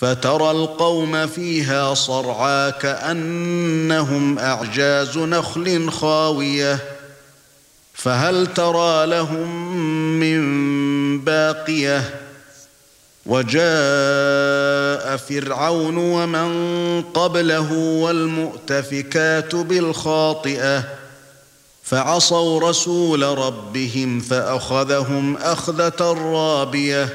فترى القوم فيها صرعا كأنهم أعجاز نخل خاوية. فهل ترى لهم من باقية؟ وجاء فرعون ومن قبله والمؤتفكات بالخاطئة. فعصوا رسول ربهم فأخذهم أخذة رابية.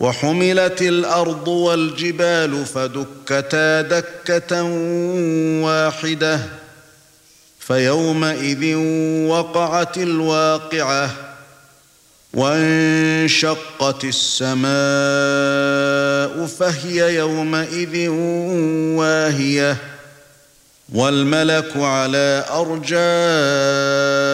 وحملت الأرض والجبال فدكتا دكة واحدة فيومئذ وقعت الواقعة وانشقت السماء فهي يومئذ واهية والملك على ارجائها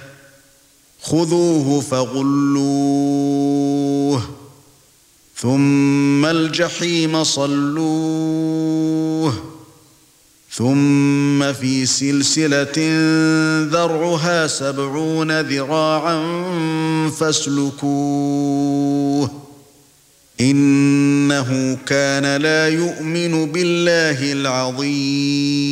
خذوه فغلوه ثم الجحيم صلوه ثم في سلسلة ذرعها سبعون ذراعا فاسلكوه إنه كان لا يؤمن بالله العظيم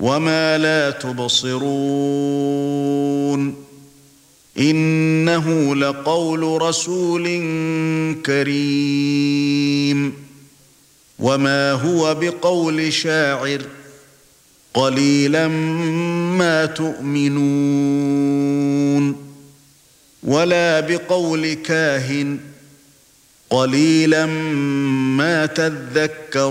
وما لا تبصرون انه لقول رسول كريم وما هو بقول شاعر قليلا ما تؤمنون ولا بقول كاهن قليلا ما تذكرون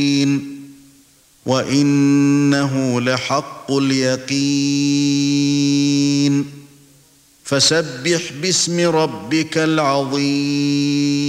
وانه لحق اليقين فسبح باسم ربك العظيم